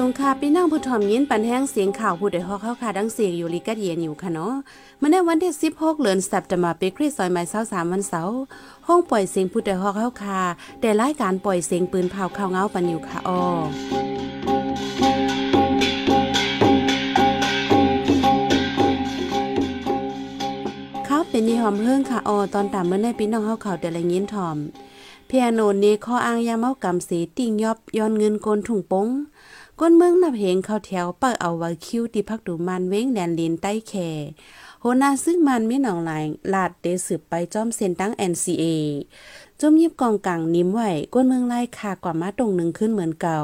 สงค่ะพี่น้องผู้ถ่อมยินปันแห้งเสียงข่าวผู้ใดฮอกเข้าค่ะดังเสียงอยู่ลิกัดเย็นอยู่ค่ะเนาะมาในวันที่16เดือนสัปดาห์ปีคริสต์ซอยไม้23วันเสาร์ห้องปล่อยเสียงผู้ใดฮอกเข้าค่ะแต่รายการปล่อยเสียงปืนเผาข่าวเงาปันอยู่ค่ะอ้อเขาเป็นนิหอมเฮิงค่ะออตอนตามเมื่อในพี่น้องเฮาเขาแต่ละยินถ่อมเพียโนนนี้ข้ออ้างยาเมากำสีติ่งยอบย้อนเงินโกนถุงปง ก้นเมืองนับเหงเข้าแถวเปิดเอาไว้คิวที่พักดูมันเว้งแดนลินใต้แคโหนาซึ่งมันไม่หนองหลายลาดเดสืบไปจอมเซ็นตั้ง NCA จมยิบกองกลางนิ้มไหวก้นเมืองไล่คากว่ามาตรงหนึ่งขึ้นเหมือนเก่า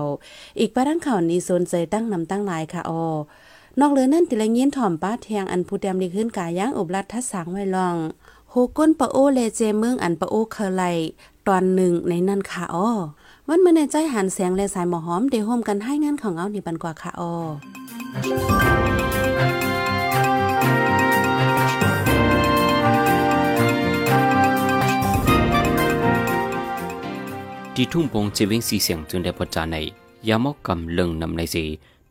อีกประดังข่าวนี้โซนใจตั้งนำตั้งหลายค่ะออนอกเหลือนั่นติละเงียนถ่อมป้าแทงอันผู้แดมดีขึ้นกาย่างอบรัดทัดสางไว้ลองโฮก้นปะโอเลเจเมืองอันปะโอเคไลตอนหนึ่งในนั่นค่ะอ้อ วันเมื่อในใจหันแสงและสายหมอหอมเดโฮมกันให้งานของเอานี่บันกว่าค่ะอทีทุ่งปงเจวิงสีเสียงจึงได้ประจานในยามอกกำเลิงนำในสี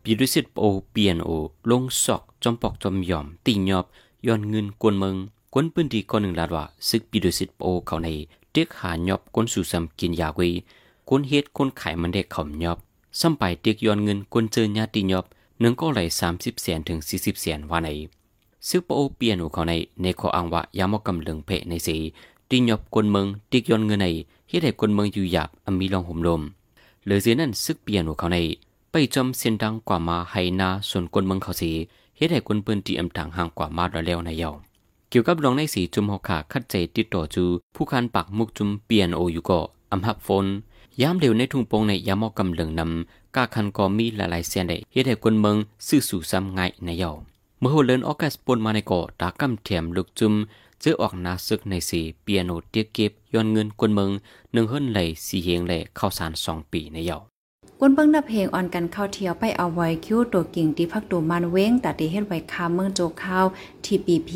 ปีดุสิตโอเปียนโอลงซอกจอมปอกจอมยอมตีหยอบย้อนเงินกวนเมืองกวนปืนดีก่อนหนึ่งลาดว่าซึกปีดุสิตโอเขาในเด็กหาหยอบกวนสู่ซ้ำกินยาเว คนเฮ็ดคนขายมันเด็กเขายอบซ้ำไปเด็กย้อนเงินคนเจอญาติยอบหนึ่งก็ไหลสามสิบแสนถึงสี่สิบแสนว่าในซึกปโอเปียนโอเขาในในขออ้างว่ายามอกกำเลิงเพะในสีตียอบกวนเมืองเด็กยอนเงินในเฮ็ดให้คนเมืองอยู่หยาบอมีลองห่มลมเหลือเสียนั้นซึกเปลี่ยนองเขาในไปจอมเส้นดังกว่ามาให้นาส่วนคนเมืองเขาสีเฮ็ดให้คนเปิ้นที่อำทางห่างกว่ามาดแล้วในเยาเกี่ยวกับรองในสีจุมหอกขาคัดใจติดต่อจูผู้คันปักมุกจุมเปลี่ยนโออยู่ก็ อำหับฝนยามเร็วในทุ่งโปงในยามอกกำเลิงนำกาคันก็มีหลายๆเสียนได้เฮ็ดให้คนเมืองซื่อสู่ซ้ำง่ายในเยาเมื่อโหเลินออกัสปนมาในก่อตากำเทียมลูกจุมเจอออกนาซึกในสีเปียโนเตียเก็บย้อนเงินกวนเมืองหนึ่งเฮิรนไหลสีเฮงไหลเข้าสารสองปีในเยากวนเบิ่งนับเพลงออนกันเข้าเที่ยวไปเอาไว้คิวตัวกิ่งที่พักตูมันเว้งแต่ที่เฮ็ดไว้คาเมืองโจข้าว TPP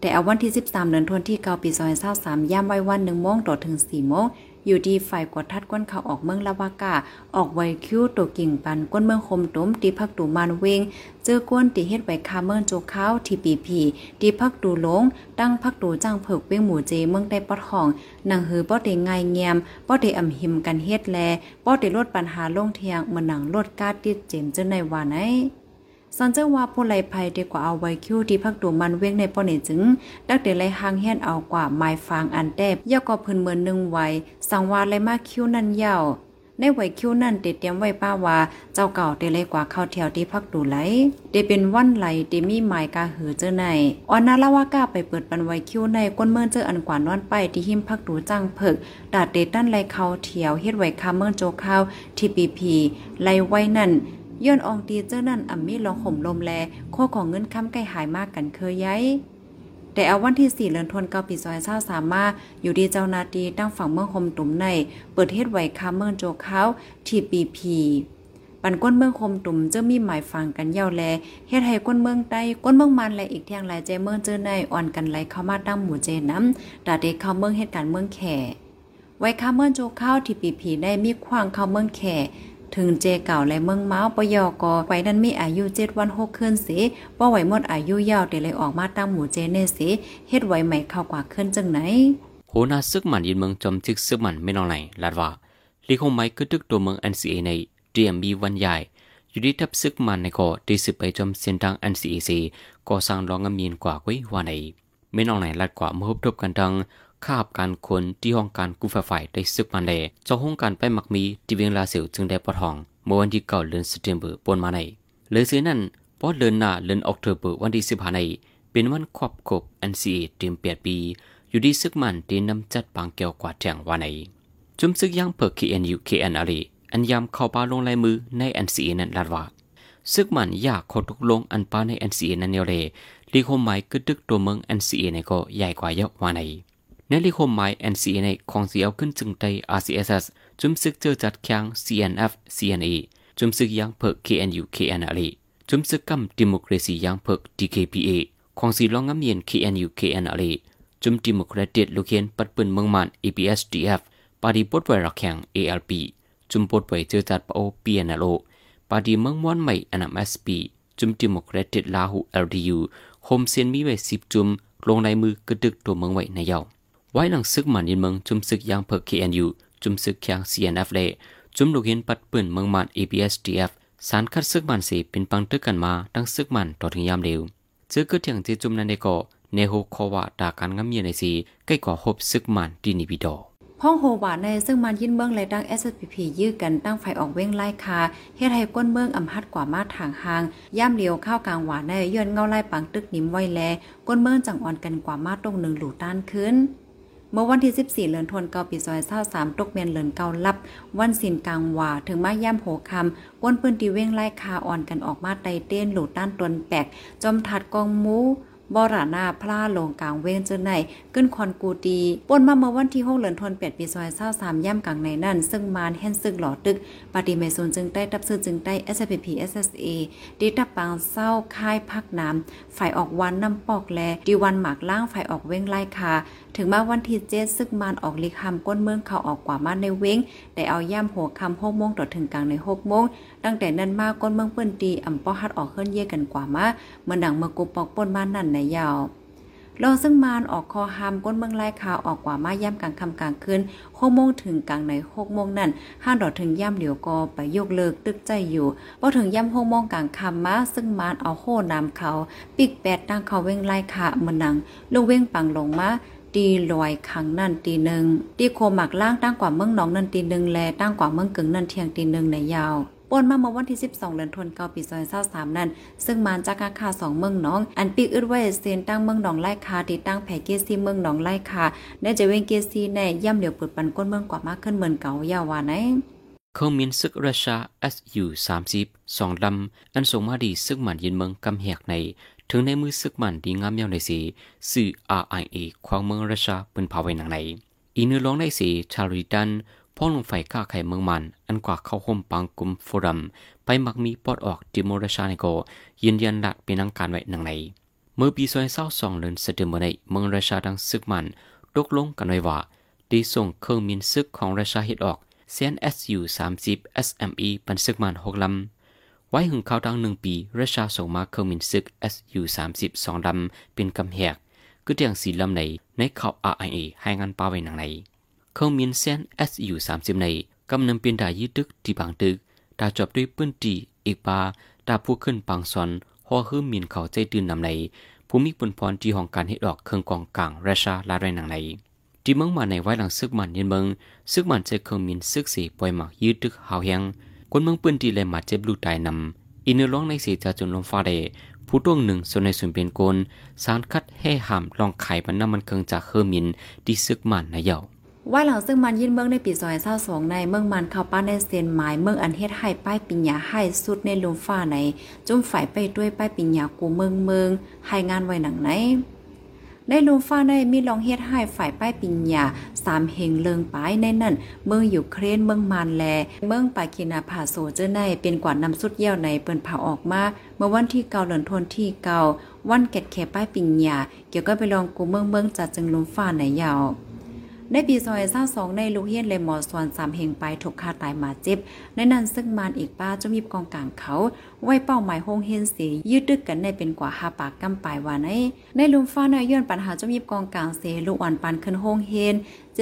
แต่เอาวันที่ 13 เดือนธันวาคมที่9ปี2023ย่ามย้ำไว้วัน1โมงต่อถึง4โมง อยู่ที่ฝ่ายกวดทัดก้นเขาออกเมืองลาวากาออกไวคิวตัวกิ่งปันก้นเมืองคมตุ้มตีพักตูมันเวงเจอก้นตีเฮ็ดไว้คาเมืองโจข้าวทีปีพีตีพักตูหลงตั้งพักตูจ้างเผิกเว้งหมู่เจเมืองได้ปอดห้องนางหือป้อเดง่ายเงียมป้อเดอ่ำหิมกันเฮ็ดแลป้อเดลดปัญหาลงเทียงเมือนหนังลดกาติดเจมเจอในวานไหน สันเจ้าว่าผู้ไลภัยดีกว่าเอาไว้คิวที่พักตูมันเว้งในป้อนี่จึง ดักเดลัยหางเฮียนเอากว่าไม้ฟางอันแตบย่อก็เพิ่นเมือนนึงไว้สังว่าไลมาคิวนั่นยาวในไวคิวนั่นเตเตรียมไว้ป้าว่าเจ้าเก่าเตเลยกว่าเข้าแถวที่พักดูไหลเตเป็นวันไหลเตมีหมายกาหือเจอในออนนาลาวาก้าไปเปิดปันไวคิวในก้นเมืองเจออันกว่านอนไปที่หิมพักดูจังเพิกดาดเตตั้นไหลเข้าแถวเฮ็ดไว้คาเมืองโจข้าวทีปีพีไหลไว้นั่น ย้อนอองตีเจ้านั่นอ่ำมีลองห่มลมแลโคของเงินค้ำไก่หายมากกันเคยย้ายแต่เอาวันที่ 4เดือนธันวาคมปี2023มาอยู่ดีเจ้านาตีตั้งฝั่งเมืองคมตุ่มใน เปิดเฮ็ดไว้คาเมืองโจเข้าว TPP ปันก้นเมืองคมตุ่มเจ้ามีหมายฟังกันยาวแลเฮ็ดให้ก้นเมืองใต้ก้นเมืองมันและอีกเทียงหลายใจเมืองเจอในอ่อนกันไหลเข้ามาตั้งหมู่เจน้ำดาเดเข้าเมืองเหตุการณ์เมืองแขไว้คาเมืองโจเข้าว TPP ได้มีขวางเข้าเมืองแข ถึงเจเก่าและเมืองเมาปยอกอไว้นั้นมีอายุ7วัน6คืนสิบ่ไหวหมดอายุยาวแต่เลยออกมาตั้งหมู่เจเนสิเฮ็ดไว้ใหม่เข้ากว่าขึ้นจังไหนโหนาซึกมันยินเมืองจอมจึกซึกมันไม่นองไหนลาดว่าลีคงไม้กึดึกตัวเมือง NCA ใน DMB วันใหญ่อยู่ดีทับซึกมันในก็ได้สืบไปจอมเส้นทาง NCAC ก็สร้างรองงมีนกว่าไว้ว่าในไม่นองไหนลัดกว่าเมื่อพบทบกันดัง คาบการคนที่ห้องการกู้ไฟไฟได้ซึกมันแลเจ้าห้องการไปมักมีที่เวียงลาเสียวจึงได้ปอทองเมื่อวันที่เก้าเดือนสิงหาคมปนมาในเลยเสียนั้นพอเดือนหน้าเดือนออกเทอร์วันที่สิบห้าในเป็นวันครอบครบ NCA เต็มแปดปี อยู่ที่ซึกมันที่นำจัดปางเกี่ยวกว่าแทงว่าในจุมซึกยังเพิก KNU KNR อันยามเข้าปาลงลายมือใน NCA นั้นลาดว่าซึกมันอยากขอตกลงอันปาใน NCA นั้นเนียเลยลีโคหมายกึดึกตัวเมือง NCA ในก็ใหญ่กว่าเยอะว่าใน ในลีโคหมาย NCNA ของเสียวขึ้นจึงไต RCSS จุมซึกเจอจัดแข่ง CNF CNA จุมซึกยังเพิก KNU KNR จุมซึกกำดิโมครซียังเพิก DKPA ของสีลองงำเมียน KNU KNR จุมดิโมครติกลูกเขียนปัดปืนเมืองมัน APSDF ปาดีปดไวรักแข่ง ALP จุมปดไวเจอจัดปโอ PNLO ปาร์ตี้เมืองม้วนใหม่ NMSP จุมดิโมครติกลาหู LDU โฮมเซียนมีไว้สิบจุมลงในมือกระดึกตัวเมืองไว้ในเยา ไว้หลังซึกมันยินเมืองจุมซึกยางเพิก KNU จุมซึกแข็ง CNF เลจุมลูกเห็นปัดปืนเมืองมัน ABSDF สารคัดซึกมันสีเป็นปังตึกกันมาตั้งซึกมันต่อถึงยามเร็วเจอก็เถียงที่จุมนันได้ก็เนโฮคอวาตาการงำเมียในสีใกล้กว่าฮบซึกมันดีนิบิดอห้องโฮวาในซึ่งมันยินเมืองและดัง SPP ยื้อกันตั้งไฟออกเว้งไล่คาเฮ็ดให้ก้นเมืองอำหัดกว่ามาทางหางย่ามเลียวเข้ากลางหวานในย้อนเงาไล่ปังตึกนิ่มไว้แลก้นเมืองจังอ่อนกันกว่ามาตรงหนึ่งหลูต้านขึ้น เมื่อวันที่ 14เดือนธันวาคมปีซอย23ตกเมียนเลินเกาลับ วันสินกลางว่าถึงมาย่ำโหคำก้นปืนตีเว้งไล่คาอ่อนกันออกมาไตเต้นหลูต้านตนแปกจอมถัดกองมู บรานาพลาลงกลางเว้นเจอไหนขึ้นคอนกูดีป่นมาเมื่อวันที่6เดือนธันวาคมปีซอย23ย่ำกลางในนั่น ซึ่งมานแห่นซึ่งหลอตึกปฏิเมซุนจึงได้ตับซื้อจึงได้ SPP SSA ดีตับปางเศร้าค่ายพักน้ำฝ่ายออกวันน้ำปอกแลดีวันหมากล่างฝ่ายออกเว้งไล่คาถึงมาวันที่เจ็ดซึกมานออกลิคำก้นเมืองเขาออกกว่ามาในเว้งได้เอาย่ำหัวคำหกโมงต่อถึงกลางในหกโมงตั้งแต่นั้นมาก้นเมืองเปิ้นตีอ่ำป้อฮัดออกเคลื่อนเย่กันกว่ามาเมื่อดังเมื่อกุปอกป้นมานั่นในยาวรอซึ่งมานออกคอหามก้นเมืองไล่ขาวออกกว่ามาย่ำกลางคำกลางคืนหกโมงถึงกลางในหกโมงนั่นห้าดอดถึงย่ำเหลียวกอไปยกเลิกตึกใจอยู่พอถึงย่ำหกโมงกลางคำมาซึ่งมานเอาโค่นำเขา ปิกแปดตั้งเขาเว้งไล่ขาเมือนังลูกเว้งปังลงมาตีลอยขังนั่นตีหนึ่งตีโคหมักล่างตั้งกว่าเมืองหนองนั่นตีหนึ่งแลตั้งกว่าเมืองกึ่งนั่นเทียงตีหนึ่งในยาวป่นมาเมื่อวันที่ 12 เดือนธันวาคมปี2023นั้น ซึ่งมาจากอาคา2เมืองหนอง อันปีกอึดไว้เซนตั้งเมืองหนองไล่คาติดตั้งแผเกซีเมืองหนองไล่คาในจะเวงเกซีในย่ำเหลียวปุดปันก้นเมืองกว่ามากขึ้นเหมือนเก่ายาวาไหนเขามีซึกรัชา SU 30สองลำอันส่งมาดีซึกมันยินเมืองกำแหกใน ถึงในมือซึกมันดีงามเยาวในสีสื่อ RIA ควางเมืองรัชาเป็นภาไว้หนังในอีนื้อร้องในสีชาริดัน พ่อลงไฟก้าไข่เมืองมัน อันกว่าเข้าห่มปังกุมโฟรัม ไปมักมีปอดออกดิโมราชาในโกยืนยันหลักเป็นนังการไว้หนังใน เมื่อปีซอยเศร้าสองเดือนสเดมในเมืองราชาดังซึกมันตกลงกันไว้ว่าได้ส่งเครื่องมินซึกของราชาเฮ็ดออกเซียน SU 30 SME ปันซึกมันหกลำ ไว้หึงเขาวดังหนึ่งปี ราชาส่งมาเครื่องมินซึก SU 30สองลำเป็นกำแหกก็เตียงสีลำในในเขาว RIA ให้งานป้าไว้หนังใน เขามีนเซน SU 30ในกำนำเป็นดายืดตึกที่บางตึกดาจบด้วยปื้นตีอีกปาดาผู้ขึ้นปังซอนหัวฮื้มมีนเขาใจตื่นนำในภูมิปุนพรที่ห้องการเฮ็ดออกเครื่องกองกลางราชาลาไรนังในที่เมืองมาในไว้หลังซึกมันเย็นเมืองซึกมันเจอเครื่องมินซึกสีปล่อยหมักยืดตึกหาวแหงคนเมืองปื้นตีเลยมาเจ็บลูกตายนำอินเนอร้องในสีจะจนลมฟ้าเดผู้ต้วงหนึ่งส่วนในส่วนเป็นโกนสารคัดให้หามลองไข่บรรน้ำมันเครื่องจากเครื่องมินที่ซึกมันในเยา ว่าหลังซึ่งมันยินเมืองในปีซอยเศร้าสองในเมืองมันเข้าป้าในเซนหมายเมืองอันเฮ็ดให้ป้ายปิญญาให้สุดในลุมฟ้าในจุ่มฝ่ายไปด้วยป้ายปิญญากูเมืองเมืองให้งานไว้หนังไหนในลุมฟ้าในมีลองเฮ็ดให้ฝ่ายป้ายปิญญาสามเฮงเลิงป้ายในนั่น เมืองอยู่เครนเมืองมันแล เมืองปากินาผาโซเจอในเป็นกว่านำสุดเยี่ยวในเปิ้นเผาออกมา เมื่อวันที่เกาเดือนทนที่เกาวันเก็ดแขป้ายปิญญาเกี่ยวก็ไปลองกูเมืองเมืองจัดจึงลุมฟ้าในยาว ในปีซอยเศร้าสองในลูกเฮียนเลมอส่วนสามเฮงไปถูกฆ่าตายมาเจ็บ ในนั้นซึ่งมานอีกป้าจะมีกองกลางเขา ไว้เป้าหมายโฮงเฮียนสียืดดึกกันในเป็นกว่าหาปากกำปลายว่าในในลุมฟ้าในย้อนปัญหาจะมีกองกลางเสลูกอ่อนปันขึ้นโฮงเฮียน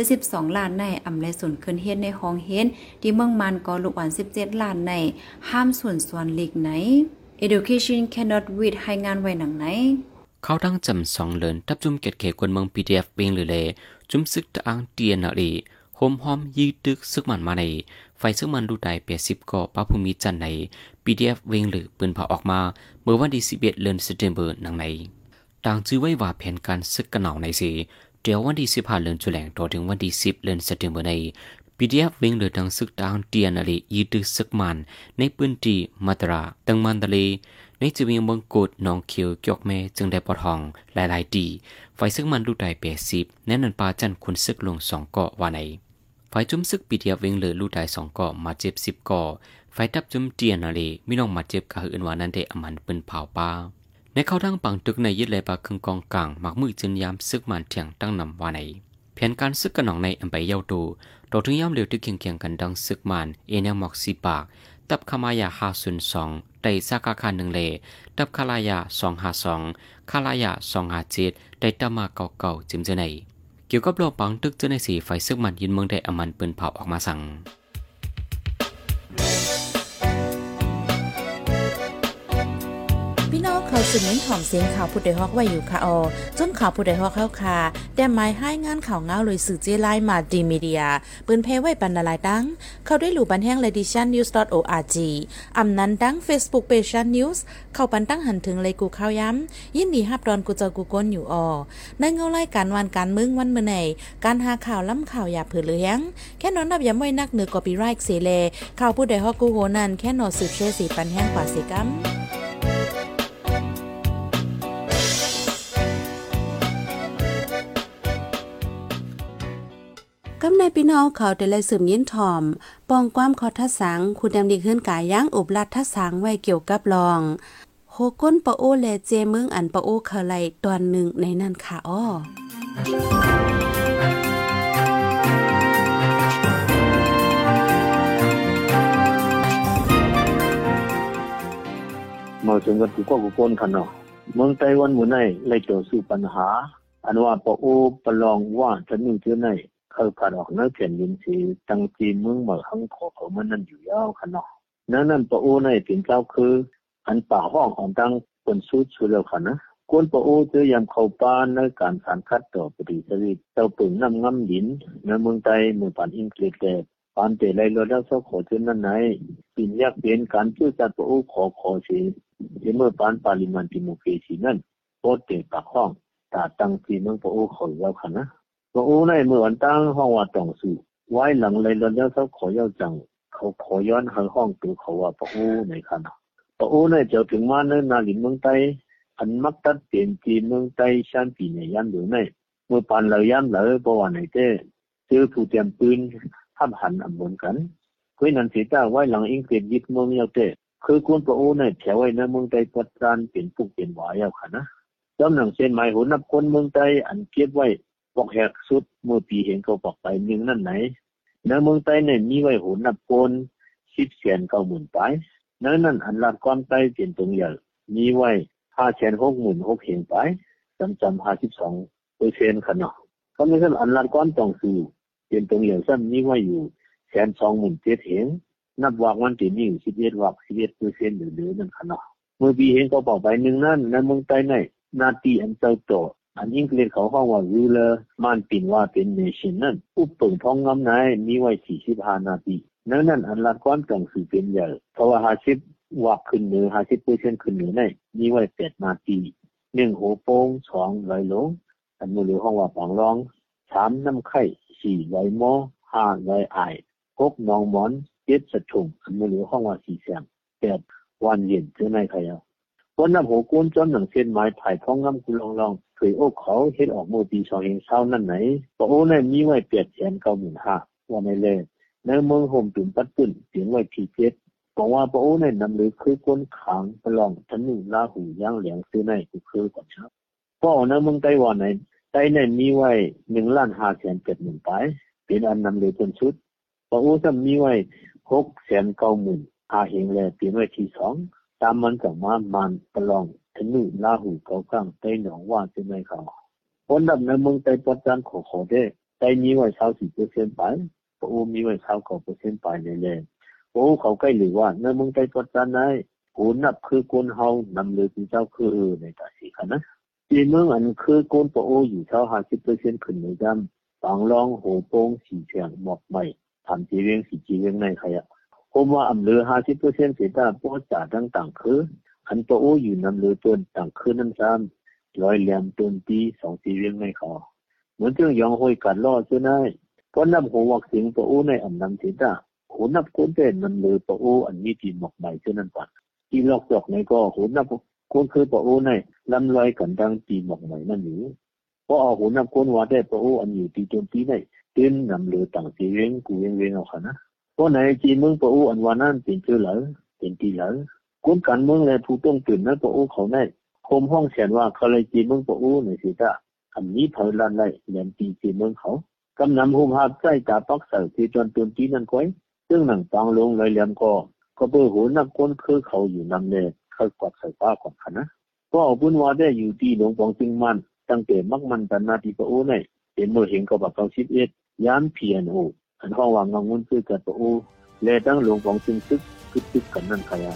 72ล้านในอำเลสุนขึ้นเฮียนในห้องเฮียนที่เมืองมันก็ลูกอ่อน17ล้านในห้ามส่วนส่วนลีกไหน Education cannot wait ให้งานไว้หนังไหนเขาทั้งจำสองเลินทับจุ่มเกตเขกวนเมือง PDF เวงหรือเล จุ่มซึกตะอังเตียนรีโฮมหอมยืดตึกซึกมันมาในไฟซึกมันดูได้เปียสิบก่อป้าภูมิจันใน PDF เวงหรือปืนเผาออกมา เมื่อวันที่สิบเอ็ดเดือนสิงหาคมนังในต่างจื้อไว้ว่าแผนการซึกกระหน่าในสีเดี๋ยววันที่สิบห้าเดือนจุแหลงต่อถึงวันที่สิบเดือนสิงหาคมใน PDF เวงเหลือดังซึกดาวเตียนอลียืดตึกซึกมันในปืนที่มาตราตังมันทะเล ในจีวีเมืองกุดนองเขียวเกียวแม่จึงได้ปอทองหลายๆดีไฟซึ่งมันลูได้เปสิบแน่นอนปาจันคุณซึกลงสองเกาะว่าไหนไฟจุ้มซึกปีเดียวเวงเหลือลูกได้สองเกาะมาเจ็บสิบเกาะไฟทับจุ้มเตียนาเลมีน้องมาเจ็บกะหือนวานั้นได้อมันปืนเผาป้าในเข้าทั้งปังตึกในยึดเลยปาคึงกองกลางหมักมือจึนยามซึกมันเถียงตั้งนำว่าไหนแผนการซึกกันหน่องในอันไปเย้าตูต่อถึงย่ำเร็วที่เคียงเคียงกันดังซึกมันเอเนมอกสีปาก ตับขมายาห้าศูนย์สอง ได้สากาคาหนึ่งเลดับคาลายาสองห้าสองคาลายาสองห้าเจ็ดได้ตามาเก่าเก่าจิมเจไนเกี่ยวกับโลปังตึกเจไนสีไฟซึกมันยินเมืองได้อมันปืนเผาออกมาสั่ง สืบเน้นหอมเสียงข่าวผู้ใดฮอกไว้อยู่ค่ะออจนข่าวผู้ใดฮอกเข้าค่ะแต่หมายให้งานข่าวเงาเลยสื่อเจไลมาดีมีเดียปืนเพไว้ปันนาลายดัง เข้าได้หลู่บันแห้ง l e d i t i o n news org อำนั้นดัง Facebook page news เข้าปันตั้งหันถึงเลยกูข้าวย้ำ ยินดีฮับดอนกูเจอกูก้นอยู่ออในเงาไล่การวันการมึงวันเมื่อไหนการหาข่าวล้ำข่าวอย่าเผือเลี้ยง แค่นอนนับย้ำไว้นักเหนือกอปีไรค์เสเลข่าวผู้ใดฮอกกูโหนันแค่นอสืบเชสีปันแห้งกว่าสิกัม กำในพี่น้องเขาแต่เลยสืบยินถ่อม ปองความขอทัดสังคุณดำดีขึ้นกายย่างอุบลัดทัดสังไว้เกี่ยวกับรองโฮก้นปะโอแลเจเมืองอันปะโอเคไลตอนหนึ่งในนั้นค่ะอ้อมาถึงกันกูก็กูก้นคันเนาะเมืองไต้หวันหมู่ไหนเลยเจอสู่ปัญหา อันว่าปะโอประลองว่าจะนึ่งเจอไหน เขากัดออกเนื้อเพียนยินสีตั้งจีเมืองเหมือหังขอเขามันนั่นอยู่ยาวคันเนาะนั้นนั่นปะโอในเป็นเจ้าคือ อันป่าห้องของตั้งคนสู้ชูแล้วคันนะกวนปะโอเจอยามเข้าป้านในการสารคัดต่อปฏิสวิตเจ้าปึงน้ำง้ำดินในเมืองไทยเมืองปานอิงกฤษแก่ปานเตไลรถแล้วเจ้าขอเจนนั้นไหนปินยากเปลี่ยนการชื่อจัดปะโอขอขอสิเมื่อปานปาลิมันติโมเคสีนั่นโปเตปากห้องตาตั้งที่เมืองปะโอขอแล้วคันนะ ปะโอในเมื่อวันตั้งห้องว่าต้องสู้ไว้หลังเลยรถแล้วเจ้าขอยาวจังเขาขอย้อนหาห้องตัวเขาว่าปะโอในคันนะปะโอในเจ้าถึงมาในนาลินเมืองไทยอันมักตัดเปลี่ยนจีเมืองไต้ชานปีในยันหรือไม่เมื่อปานเรายันเลยเพระว่าในเต้เจอผู้เตรียมปืนทับหันอำบนกันคุยนันเสียตาไว้หลังอังเกฤษยึดเมืองเยาเต้คือควรประโอในแถวไว้ในเมืองไต้ปัดจานเป็นปุกเป็นหวายเอาค่ะนะจำหนังเส้นหมายหุ่นนับคนเมืองไต้อันเก็บไว้ ปอกแหกสุดเมื่อปีเห็นเขาบอกไปหนึ่งนั่นไหนในเมืองไต้เนี่ยมีไว้หุ่นนับคนสิบแสนเก้าหมื่นไปนั้นนั่นอันลาดความไต้เป็นตรงใหญ่มีไว้ห้าแสนหกหมื่นหกเห็นไปจำจำห้าสิบสองเปอร์เซ็นต์ขนาดเขาไม่ใช่อันลัดก้อนต้องซื้อเป็นตรงอย่างสั้นนี้ว่าอยู่แสนสองหมื่นเจ็ดเห็นนับวากวันที่นี่สิบเอ็ดวากสิบเอ็ดเปอร์เซ็นต์เหลือนั่นขนาดเมื่อปีเห็นก็บอกไปหนึ่งนั่นในเมืองใต้ในนาตีอันเจ้าโต อันยิ่งเรียกเขาห้องว่ารูเลอร์มันปินว่าเป็นเนชั่นนั่นอุปเปิงท้องงำนายมีไว้สี่สิบห้านาทีนั่นนั่นอันลัดก้อนต้องซื้อเป็นใหญ่เพราะว่าหาสิบวักขึ้นเหนือหาสิบเปอร์เซ็นต์ขึ้นเหนือในมีไว้แปดนาทีหนึ่งหัวโป้งสองไหลหลงอันมือหรือห้องว่าฝังร้องสามน้ำไข่สี่ไหลหม้อห้าไหลไอหกนองหมอนเจ็ดสะถุงอันมือหรือห้องว่าสี่แสงแปดวันเย็นเจอในใครเอา วันน้ำหัวก้นจนหนังเส้นไม้ถ่ายท้องงำกุลองลองเคยโอ้เขาเฮ็ดออกมือปีสองเองเศร้านั่นไหนปะโอ้ในมีไว้แปดแสนเก้าหมื่นห้าว่าในเลยในเมืองโฮมตุ่มปัดปุ่นเสียงไว้ทีเจ็ดบอกว่าพระโอ้ในนำหรือคือก้นขางประลองทันหนึ่งลาหูย่างเหลียงซื้อในคือก่อนครับเพราะในเมืองไต้หวันในไต้ในมีไว้หนึ่งล้านห้าแสนเจ็ดหมื่นไปเป็นอันนำหรือจนชุดพระโอ้จะมีไว้หกแสนเก้าหมื่นอาเฮงแลเปลี่ยนไว้ทีสอง ตามมันกับมามันประลองทนหนึ่งลาหูเก้ากลางไตหนองว่าซื้อในเขาคนดับในเมืองไต้ปัจจันขอขอได้ไต้มีไว้เท่าสี่เปอร์เซ็นต์ไปพระโอ้มีไว้เท่าเก้าเปอร์เซ็นต์ไปในแลโอ้เขาใกล้หรือว่าในเมืองไต้ปัจจันได้กูนับคือคนเฮานำเลยเป็นเจ้าคือในตาสีค่ะนะจีเมืองอันคือคนปะโออยู่เท่าห้าสิบเปอร์เซ็นต์ขึ้นในจำฝังรองโหโป้งสีเสียงหมอกใหม่ทำจีเวียงสีจีเวียงในใคร อะผมว่าอำเลือห้าสิบเปอร์เซ็นต์เสียตาปอจ่าตั้งต่างคืออันปะโออยู่นำเลือตัวต่างคือน้ำซ้ำร้อยเหลี่ยมต้นปีสองจีเวียงในเขาเหมือนเจ้ายองห้อยกัดล่อเจ้าได้เพราะนำหัววักสียงปะโอในอำนำเสียตาหูนับคนเป็นมันเลยปะโออันนี้ทีหมกใหม่เช่นนั้นปัดที่ลอกจอกในก็หูนับคนคือปะโอในลำลอยกันดังตีหมกใหม่นั่นอยู่เพราะเอาหูนับคนว่าได้ปะโออันอยู่ตีจนตีในเต้นนำเลยต่างสีเวียงกูเวียงเวียงเอาค่ะนะ เพราในจีเมืองปะโออันวานั้นเป็นเชื่อเหลอเป็นตีเหลอคนการเมืองเลยผู้ต้องตื่นนั้นปะโอเขาในโคมห้องเขียนว่าเขาเลยจีเมืองปะโอในสิตาอันนี้เผยลันได้เรียนตีจีเมืองเขากำนำหุมหาบใจตาปักเสาที่จนตุนตีนั่นก้อยซึ่งหนังฟังลงเลยเลียมก็ก็ก็เบอร์โหนักก้นคือเขาอยู่นำเนียเขากดใส่ฟ้าก่อนค่ะนะก็เอาบุญว่าได้อยู่ที่หลวงปองจึงมันตั้งแต่มักมันตันนาทีปะโอในเป็นเมื่อเห็นก็บักเก้าสิบเอ็ดยามเพียนโอ อันห้องวางงงุนคือกันปะโอแลตั้งหลวงปองจึงซึกคึกซึกกันนั่นใค่ะ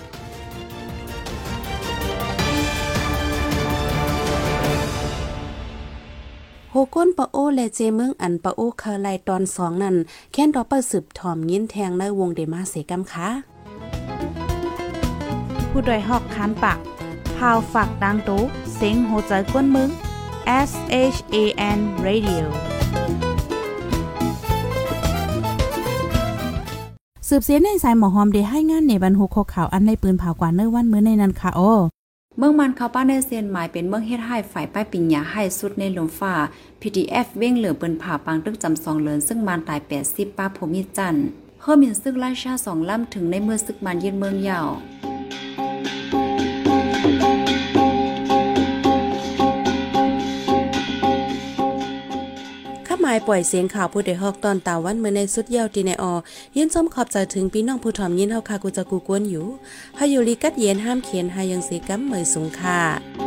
โฮก้นปะโอและเจเมืองอันปะโอเคไลตอนสองนั่น แค่นดอปเปอร์สืบถอมยินแทงในวงเดมาเสกำค่ะผู้ดยหอกคันปากพาวฝากดังตู้เซ็งโหใจกวนมึง S H A N Radio สืบเสียในสายหมอหอมได้ให้งานในบรรหุกข่าวอันในปืนเผากว่าเนื้อวันมื้อในนั้นค่ะโอเมืองมันเขาป้าในเซียนหมายเป็นเมืองเฮ็ดให้ฝ่ายป้ายปิญญาให้สุดในลมฟ้า PDF เว้งเหลือเปิ้นผ่าปังตึกจำสองเลินซึ่งมันตาย80ป้าภูมิจันทร์เฮอมินซึ่งราชาสองล่ำถึงในเมื่อซึกมันยืนเมืองยาว ปล่อยเสียงข่าวผู้ใดฮอกตอนตาวันเมื่อในสุดเยาวตีในออยินส้มขอบใจถึงพี่น้องผู้ถ่อมยินเฮาคากูจะกูกวนอยู่ให้อยู่ลีกัดเย็นห้ามเขียนหายังสีกัมเหมยสูงค่ะ